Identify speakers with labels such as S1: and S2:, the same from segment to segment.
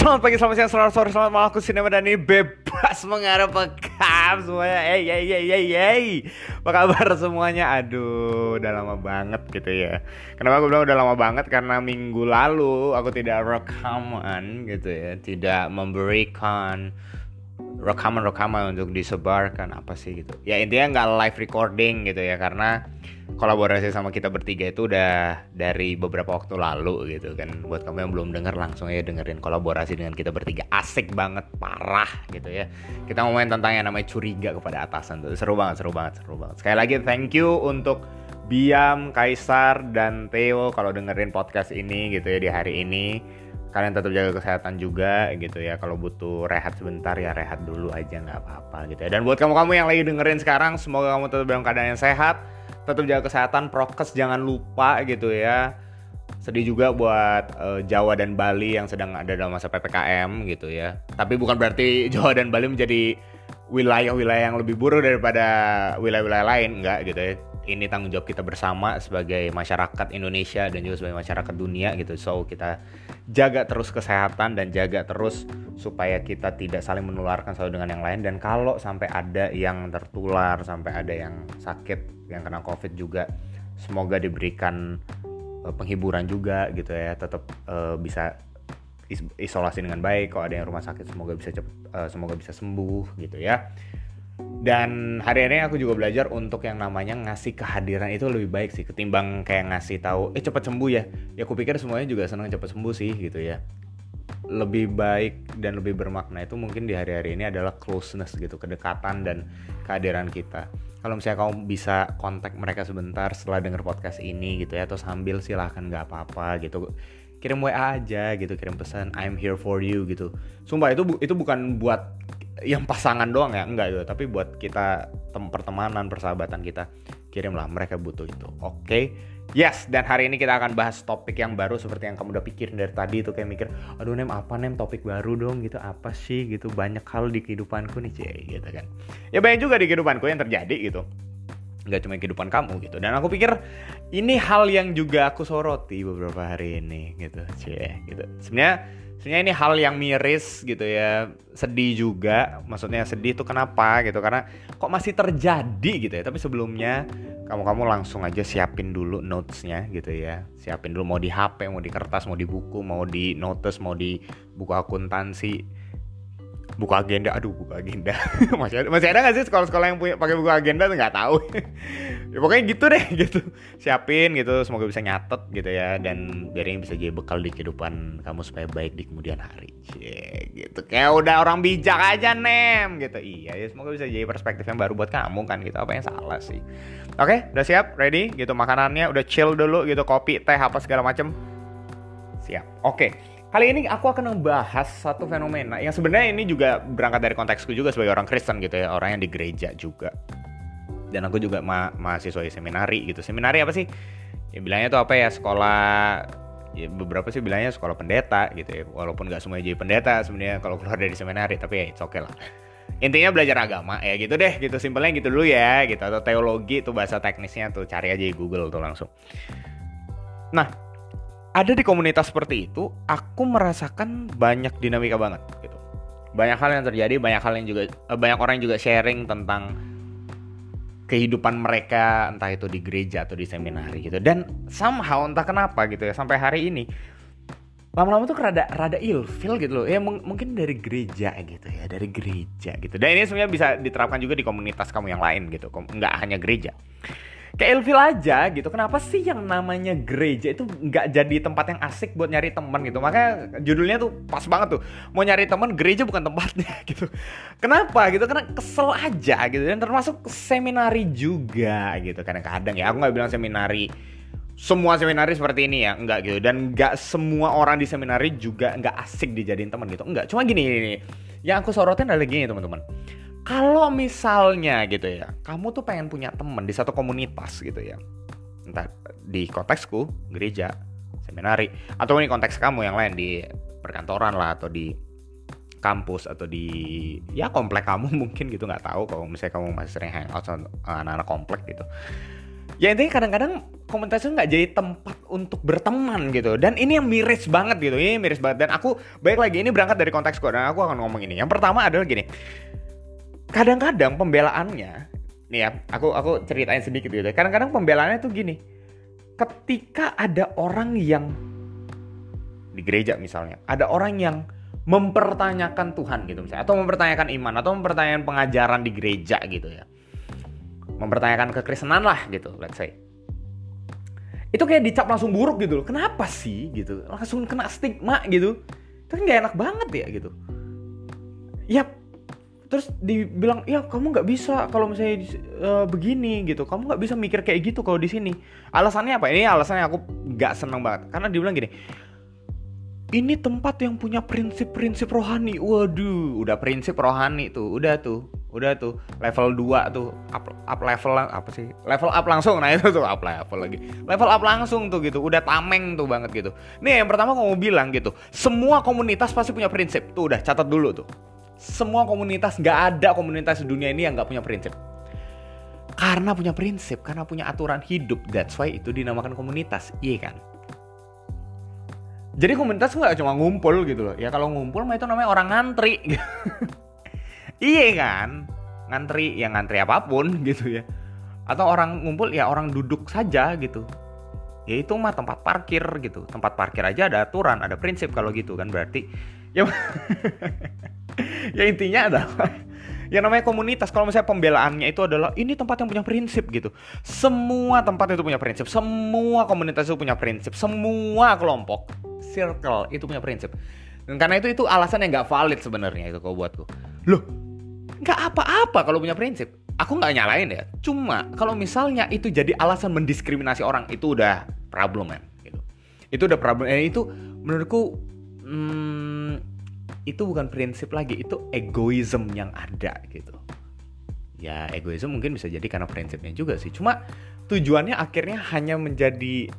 S1: Selamat pagi, selamat siang, selamat sore, selamat malam. Aku Sinema dan ini bebas mengarah pekam semuanya. Hey, hey, hey, hey, hey Apa kabar semuanya? Aduh, udah lama banget gitu ya. Kenapa aku bilang udah lama banget? Karena minggu lalu aku tidak rekaman gitu ya. Tidak memberikan rekaman-rekaman untuk disebarkan. Apa sih gitu? Ya intinya nggak live recording gitu ya. Karena kolaborasi sama kita bertiga itu udah dari beberapa waktu lalu gitu kan. Buat kamu yang belum denger langsung aja dengerin kolaborasi dengan kita bertiga. Asik banget parah gitu ya. Kita main tentang yang namanya curiga kepada atasan tuh. Seru banget seru banget seru banget. Sekali lagi thank you untuk Biam, Kaisar, dan Theo kalau dengerin podcast ini gitu ya di hari ini. Kalian tetap jaga kesehatan juga gitu ya. Kalau butuh rehat sebentar ya rehat dulu aja nggak apa-apa gitu ya. Dan buat kamu-kamu yang lagi dengerin sekarang semoga kamu tetap dalam keadaan yang sehat tetap jaga kesehatan prokes jangan lupa gitu ya. Sedih juga buat uh, Jawa dan Bali yang sedang ada dalam masa PPKM gitu ya. Tapi bukan berarti Jawa dan Bali menjadi wilayah-wilayah yang lebih buruk daripada wilayah-wilayah lain enggak gitu ya. Ini tanggung jawab kita bersama sebagai masyarakat Indonesia dan juga sebagai masyarakat dunia gitu. So kita jaga terus kesehatan dan jaga terus supaya kita tidak saling menularkan satu dengan yang lain. Dan kalau sampai ada yang tertular sampai ada yang sakit yang kena covid juga semoga diberikan uh, penghiburan juga gitu ya. Tetap uh, bisa isolasi dengan baik. Kalau ada yang rumah sakit semoga bisa cepet uh, semoga bisa sembuh gitu ya dan hari ini aku juga belajar untuk yang namanya ngasih kehadiran itu lebih baik sih ketimbang kayak ngasih tahu eh cepat sembuh ya. Ya aku pikir semuanya juga senang cepat sembuh sih gitu ya. Lebih baik dan lebih bermakna itu mungkin di hari-hari ini adalah closeness gitu kedekatan dan kehadiran kita. Kalau misalnya kamu bisa kontak mereka sebentar setelah denger podcast ini gitu ya atau sambil silahkan nggak apa-apa gitu. Kirim WA aja gitu kirim pesan I'm here for you gitu. Sumpah itu itu bukan buat yang pasangan doang ya? Enggak gitu. Tapi buat kita tem pertemanan persahabatan kita kirimlah mereka butuh itu. Oke? Okay? yes dan hari ini kita akan bahas topik yang baru seperti yang kamu udah pikirin dari tadi tuh kayak mikir aduh nem apa nem topik baru dong? Gitu apa sih? Gitu banyak hal di kehidupanku nih cie gitu kan. Ya banyak juga di kehidupanku yang terjadi gitu. Nggak cuma kehidupan kamu gitu. Dan aku pikir ini hal yang juga aku soroti beberapa hari ini gitu cie gitu. Sebenarnya sebenarnya ini hal yang miris gitu ya. Sedih juga. Maksudnya sedih itu kenapa gitu? Karena kok masih terjadi gitu ya. Tapi sebelumnya kamu kamu langsung aja siapin dulu notesnya gitu ya. Siapin dulu mau di HP mau di kertas mau di buku mau di notes mau di buku akuntansi buku agenda. Aduh buku agenda. Masih ada masih ada nggak sih sekolah-sekolah yang punya pakai buku agenda tuh? Nggak tahu. Ya pokoknya gitu deh gitu. Siapin gitu semoga bisa nyatet gitu ya dan biar ini bisa jadi bekal di kehidupan kamu supaya baik di kemudian hari. Cie, gitu. Kayak udah orang bijak aja nem gitu. Iya ya semoga bisa jadi perspektif yang baru buat kamu kan gitu. Apa yang salah sih? Oke udah siap? Ready? Gitu makanannya udah chill dulu gitu. Kopi teh apa segala macem. Siap. Oke Kali ini aku akan membahas satu fenomena yang sebenarnya ini juga berangkat dari konteksku juga sebagai orang Kristen gitu ya, orang yang di gereja juga. Dan aku juga ma mahasiswa di seminari gitu. Seminari apa sih? Ya bilangnya tuh apa ya sekolah ya beberapa sih bilangnya sekolah pendeta gitu ya. Walaupun nggak semuanya jadi pendeta sebenarnya kalau keluar dari seminari, tapi ya it's okay lah. Intinya belajar agama ya gitu deh, gitu simpelnya gitu dulu ya, gitu atau teologi tuh bahasa teknisnya tuh cari aja di Google tuh langsung. Nah, ada di komunitas seperti itu, aku merasakan banyak dinamika banget gitu. Banyak hal yang terjadi, banyak hal yang juga eh, banyak orang yang juga sharing tentang kehidupan mereka entah itu di gereja atau di seminari gitu. Dan somehow entah kenapa gitu ya sampai hari ini lama-lama tuh rada rada ilfil gitu loh ya mungkin dari gereja gitu ya dari gereja gitu dan ini sebenarnya bisa diterapkan juga di komunitas kamu yang lain gitu nggak hanya gereja kayak ilfil aja gitu. Kenapa sih yang namanya gereja itu nggak jadi tempat yang asik buat nyari teman gitu? Makanya judulnya tuh pas banget tuh. Mau nyari teman gereja bukan tempatnya gitu. Kenapa gitu? Karena kesel aja gitu. Dan termasuk seminari juga gitu. Kadang-kadang ya aku nggak bilang seminari semua seminari seperti ini ya. Enggak gitu. Dan enggak semua orang di seminari juga enggak asik dijadiin teman gitu. Enggak cuma gini, gini. Yang aku sorotin adalah gini teman-teman kalau misalnya gitu ya kamu tuh pengen punya temen di satu komunitas gitu ya. Entah di konteksku gereja seminari atau ini konteks kamu yang lain di perkantoran lah atau di kampus atau di ya komplek kamu mungkin gitu nggak tahu kalau misalnya kamu masih sering hangout sama anak-anak komplek gitu. Ya intinya kadang-kadang komunitas itu nggak jadi tempat untuk berteman gitu dan ini yang miris banget gitu ini miris banget. Dan aku baik lagi ini berangkat dari konteks gue dan aku akan ngomong ini. Yang pertama adalah gini kadang-kadang pembelaannya nih ya aku aku ceritain sedikit gitu. Kadang-kadang pembelaannya tuh gini ketika ada orang yang di gereja misalnya ada orang yang mempertanyakan Tuhan gitu misalnya atau mempertanyakan iman atau mempertanyakan pengajaran di gereja gitu ya. Mempertanyakan kekristenan lah gitu let's say. Itu kayak dicap langsung buruk gitu loh. Kenapa sih gitu? Langsung kena stigma gitu. Itu kan gak enak banget ya gitu. Ya terus dibilang ya kamu nggak bisa kalau misalnya uh, begini gitu kamu nggak bisa mikir kayak gitu kalau di sini alasannya apa ini alasannya aku nggak seneng banget karena dibilang gini ini tempat yang punya prinsip-prinsip rohani. Waduh, udah prinsip rohani tuh, udah tuh, udah tuh level 2 tuh up, up level apa sih? Level up langsung. Nah, itu tuh up level lagi. Level up langsung tuh gitu, udah tameng tuh banget gitu. Nih, yang pertama kamu bilang gitu, semua komunitas pasti punya prinsip. Tuh udah catat dulu tuh. Semua komunitas nggak ada komunitas di dunia ini yang nggak punya prinsip. Karena punya prinsip, karena punya aturan hidup. That's why itu dinamakan komunitas. Iya kan? jadi komunitas nggak cuma ngumpul gitu loh ya kalau ngumpul mah itu namanya orang ngantri iya kan ngantri yang ngantri apa pun gitu ya atau orang ngumpul ya orang duduk saja gitu ya itu mah tempat parkir gitu tempat parkir aja ada aturan ada prinsip kalau gitu kan berarti ya ya intinya adalah yang namanya komunitas. Kalau misalnya pembelaannya itu adalah ini tempat yang punya prinsip gitu. Semua tempat itu punya prinsip. Semua komunitas itu punya prinsip. Semua kelompok circle itu punya prinsip. Dan karena itu itu alasan yang nggak valid sebenarnya itu kalau buatku. Loh nggak apa-apa kalau punya prinsip. Aku nggak nyalain ya. Cuma kalau misalnya itu jadi alasan mendiskriminasi orang itu udah problem man gitu. Itu udah problem. Eh, itu menurutku hmm, itu bukan prinsip lagi itu egoism yang ada gitu. Ya egoisme mungkin bisa jadi karena prinsipnya juga sih. Cuma tujuannya akhirnya hanya menjadi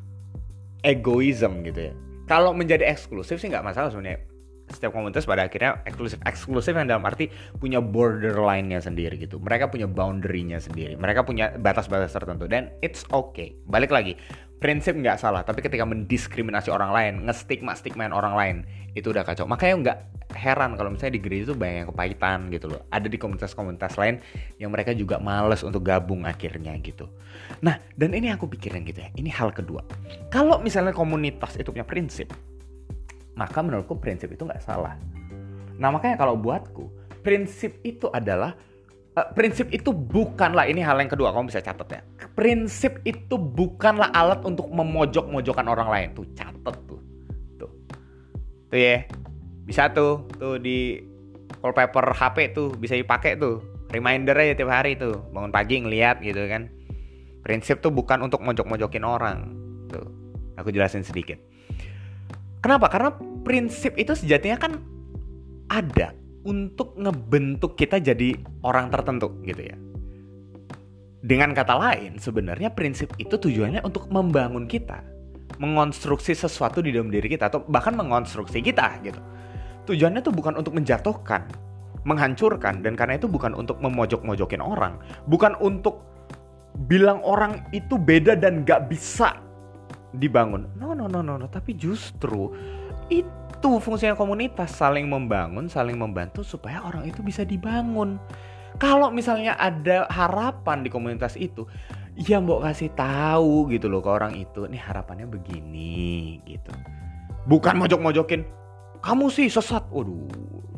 S1: egoism gitu ya. Kalau menjadi eksklusif sih nggak masalah sebenarnya. Setiap komunitas pada akhirnya eksklusif. Eksklusif yang dalam arti punya borderline-nya sendiri gitu. Mereka punya boundary-nya sendiri. Mereka punya batas-batas tertentu. Dan it's okay. Balik lagi prinsip nggak salah. Tapi ketika mendiskriminasi orang lain ngestigma stigmain orang lain itu udah kacau. Makanya nggak heran kalau misalnya di gereja itu banyak yang kepahitan gitu loh. Ada di komunitas-komunitas lain yang mereka juga males untuk gabung akhirnya gitu. Nah dan ini aku pikirin gitu ya ini hal kedua. Kalau misalnya komunitas itu punya prinsip maka menurutku prinsip itu nggak salah. Nah makanya kalau buatku prinsip itu adalah uh, prinsip itu bukanlah ini hal yang kedua kamu bisa catat ya. Prinsip itu bukanlah alat untuk memojok-mojokkan orang lain. Tuh catat tuh. Tuh. Tuh ya bisa tuh tuh di wallpaper HP tuh bisa dipakai tuh. Reminder aja tiap hari tuh bangun pagi ngeliat gitu kan. Prinsip tuh bukan untuk mojok-mojokin orang tuh. Aku jelasin sedikit. Kenapa? Karena prinsip itu sejatinya kan ada untuk ngebentuk kita jadi orang tertentu gitu ya. Dengan kata lain sebenarnya prinsip itu tujuannya untuk membangun kita mengonstruksi sesuatu di dalam diri kita atau bahkan mengonstruksi kita gitu tujuannya tuh bukan untuk menjatuhkan, menghancurkan, dan karena itu bukan untuk memojok-mojokin orang, bukan untuk bilang orang itu beda dan gak bisa dibangun. No, no, no, no, no. Tapi justru itu fungsinya komunitas saling membangun, saling membantu supaya orang itu bisa dibangun. Kalau misalnya ada harapan di komunitas itu, ya mbok kasih tahu gitu loh ke orang itu, nih harapannya begini gitu. Bukan mojok-mojokin, kamu sih sesat. Waduh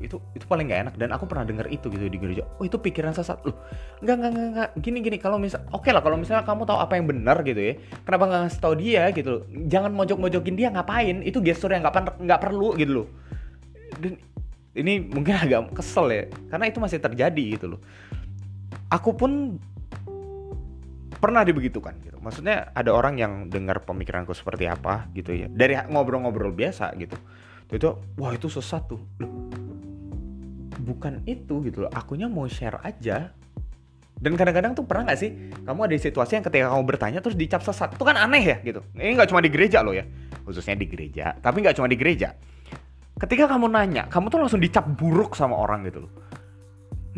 S1: itu itu paling nggak enak. Dan aku pernah dengar itu gitu di gereja. Oh itu pikiran sesat. Loh nggak nggak nggak nggak. Gini gini. Kalau misal oke okay lah kalau misalnya kamu tahu apa yang benar gitu ya kenapa nggak ngasih tahu dia gitu loh? Jangan mojok mojokin dia ngapain? Itu gestur yang nggak nggak perlu gitu loh. Dan ini mungkin agak kesel ya karena itu masih terjadi gitu loh. Aku pun pernah dibegitukan gitu. Maksudnya ada orang yang dengar pemikiranku seperti apa gitu ya. Dari ngobrol-ngobrol biasa gitu itu wah itu sesat tuh. Loh, bukan itu gitu loh. Akunya mau share aja. Dan kadang-kadang tuh pernah gak sih kamu ada di situasi yang ketika kamu bertanya terus dicap sesat? Itu kan aneh ya gitu. Ini nggak cuma di gereja loh ya. Khususnya di gereja tapi nggak cuma di gereja. Ketika kamu nanya kamu tuh langsung dicap buruk sama orang gitu loh.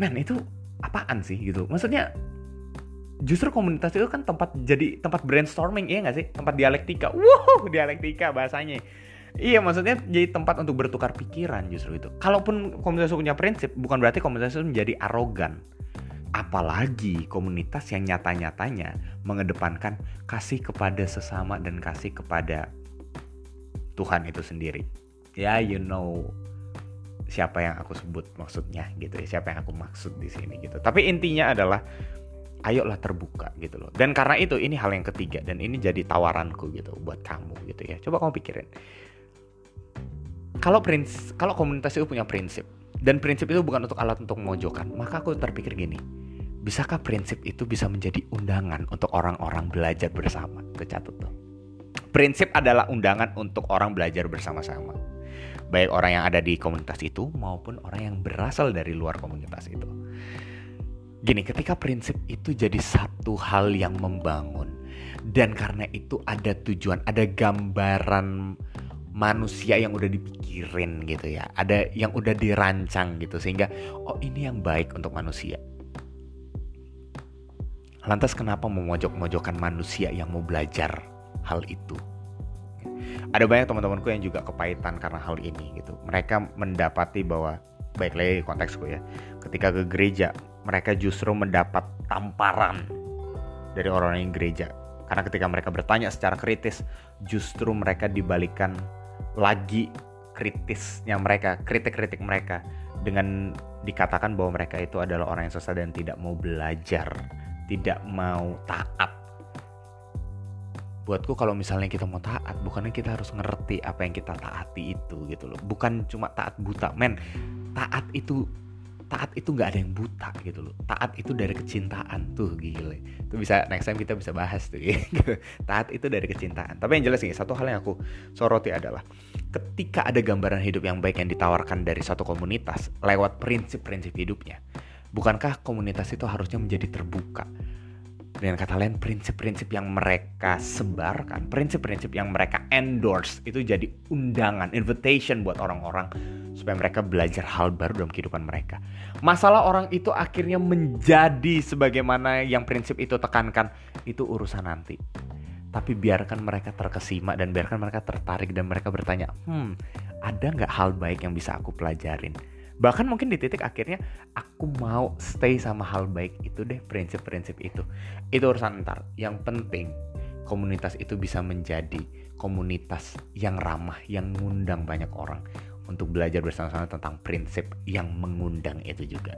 S1: Men itu apaan sih gitu? Maksudnya justru komunitas itu kan tempat jadi tempat brainstorming iya nggak sih? Tempat dialektika. Wow dialektika bahasanya iya maksudnya jadi tempat untuk bertukar pikiran justru itu kalaupun komunitas punya prinsip bukan berarti komunitas itu menjadi arogan apalagi komunitas yang nyata-nyatanya mengedepankan kasih kepada sesama dan kasih kepada Tuhan itu sendiri ya you know siapa yang aku sebut maksudnya gitu ya siapa yang aku maksud di sini gitu tapi intinya adalah ayolah terbuka gitu loh. Dan karena itu ini hal yang ketiga dan ini jadi tawaranku gitu buat kamu gitu ya. Coba kamu pikirin. Kalau prins kalau komunitas itu punya prinsip dan prinsip itu bukan untuk alat untuk memojokkan, maka aku terpikir gini. Bisakah prinsip itu bisa menjadi undangan untuk orang-orang belajar bersama? Tercatat tuh. Prinsip adalah undangan untuk orang belajar bersama-sama. Baik orang yang ada di komunitas itu maupun orang yang berasal dari luar komunitas itu. Gini, ketika prinsip itu jadi satu hal yang membangun dan karena itu ada tujuan, ada gambaran manusia yang udah dipikirin gitu ya, ada yang udah dirancang gitu sehingga oh ini yang baik untuk manusia. Lantas kenapa memojok-mojokkan manusia yang mau belajar hal itu? Ada banyak teman-temanku yang juga kepahitan karena hal ini gitu. Mereka mendapati bahwa baik lagi konteksku ya, ketika ke gereja mereka justru mendapat tamparan dari orang-orang gereja. Karena ketika mereka bertanya secara kritis, justru mereka dibalikan lagi kritisnya mereka, kritik-kritik mereka dengan dikatakan bahwa mereka itu adalah orang yang sesat dan tidak mau belajar, tidak mau taat. Buatku kalau misalnya kita mau taat, bukannya kita harus ngerti apa yang kita taati itu gitu loh. Bukan cuma taat buta, men. Taat itu taat itu nggak ada yang buta gitu loh. Taat itu dari kecintaan. Tuh gile. Itu bisa next time kita bisa bahas tuh gitu. taat itu dari kecintaan. Tapi yang jelas nih satu hal yang aku soroti adalah ketika ada gambaran hidup yang baik yang ditawarkan dari satu komunitas lewat prinsip-prinsip hidupnya bukankah komunitas itu harusnya menjadi terbuka dengan kata lain prinsip-prinsip yang mereka sebarkan prinsip-prinsip yang mereka endorse itu jadi undangan invitation buat orang-orang supaya mereka belajar hal baru dalam kehidupan mereka. Masalah orang itu akhirnya menjadi sebagaimana yang prinsip itu tekankan itu urusan nanti. Tapi biarkan mereka terkesima dan biarkan mereka tertarik dan mereka bertanya hmm ada nggak hal baik yang bisa aku pelajarin bahkan mungkin di titik akhirnya aku mau stay sama hal baik itu deh prinsip-prinsip itu. Itu urusan ntar. Yang penting komunitas itu bisa menjadi komunitas yang ramah yang ngundang banyak orang untuk belajar bersama-sama tentang prinsip yang mengundang itu juga.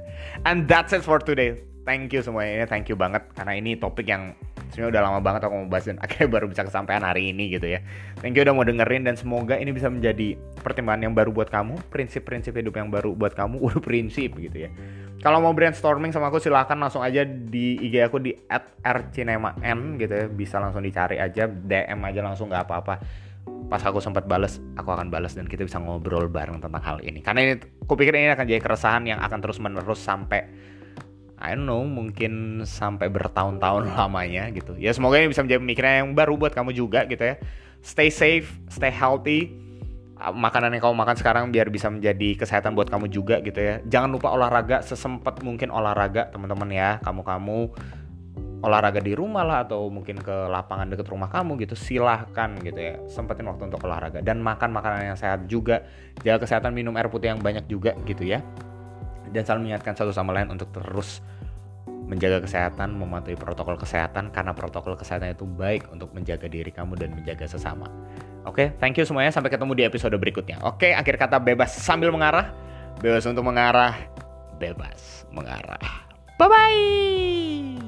S1: And that's it for today. Thank you semuanya. Thank you banget karena ini topik yang sebenarnya udah lama banget aku mau bahas dan akhirnya baru bisa kesampaian hari ini gitu ya. Thank you udah mau dengerin dan semoga ini bisa menjadi pertimbangan yang baru buat kamu, prinsip-prinsip hidup yang baru buat kamu, udah prinsip gitu ya. Kalau mau brainstorming sama aku silahkan langsung aja di IG aku di @rcinema_n gitu ya. Bisa langsung dicari aja, DM aja langsung nggak apa-apa. Pas aku sempat bales, aku akan balas dan kita bisa ngobrol bareng tentang hal ini. Karena ini, aku pikir ini akan jadi keresahan yang akan terus menerus sampai I don't know mungkin sampai bertahun-tahun lamanya gitu. Ya semoga ini bisa menjadi pemikiran yang baru buat kamu juga gitu ya. Stay safe stay healthy. Ah, makanan yang kamu makan sekarang biar bisa menjadi kesehatan buat kamu juga gitu ya. Jangan lupa olahraga sesempat mungkin olahraga teman-teman ya kamu-kamu. Olahraga di rumah lah atau mungkin ke lapangan deket rumah kamu gitu silahkan gitu ya. Sempetin waktu untuk olahraga. Dan makan makanan yang sehat juga. Jaga kesehatan minum air putih yang banyak juga gitu ya dan selalu mengingatkan satu sama lain untuk terus menjaga kesehatan, mematuhi protokol kesehatan karena protokol kesehatan itu baik untuk menjaga diri kamu dan menjaga sesama. Oke, okay, thank you semuanya. Sampai ketemu di episode berikutnya. Oke, okay, akhir kata bebas sambil mengarah, bebas untuk mengarah, bebas mengarah. Bye bye.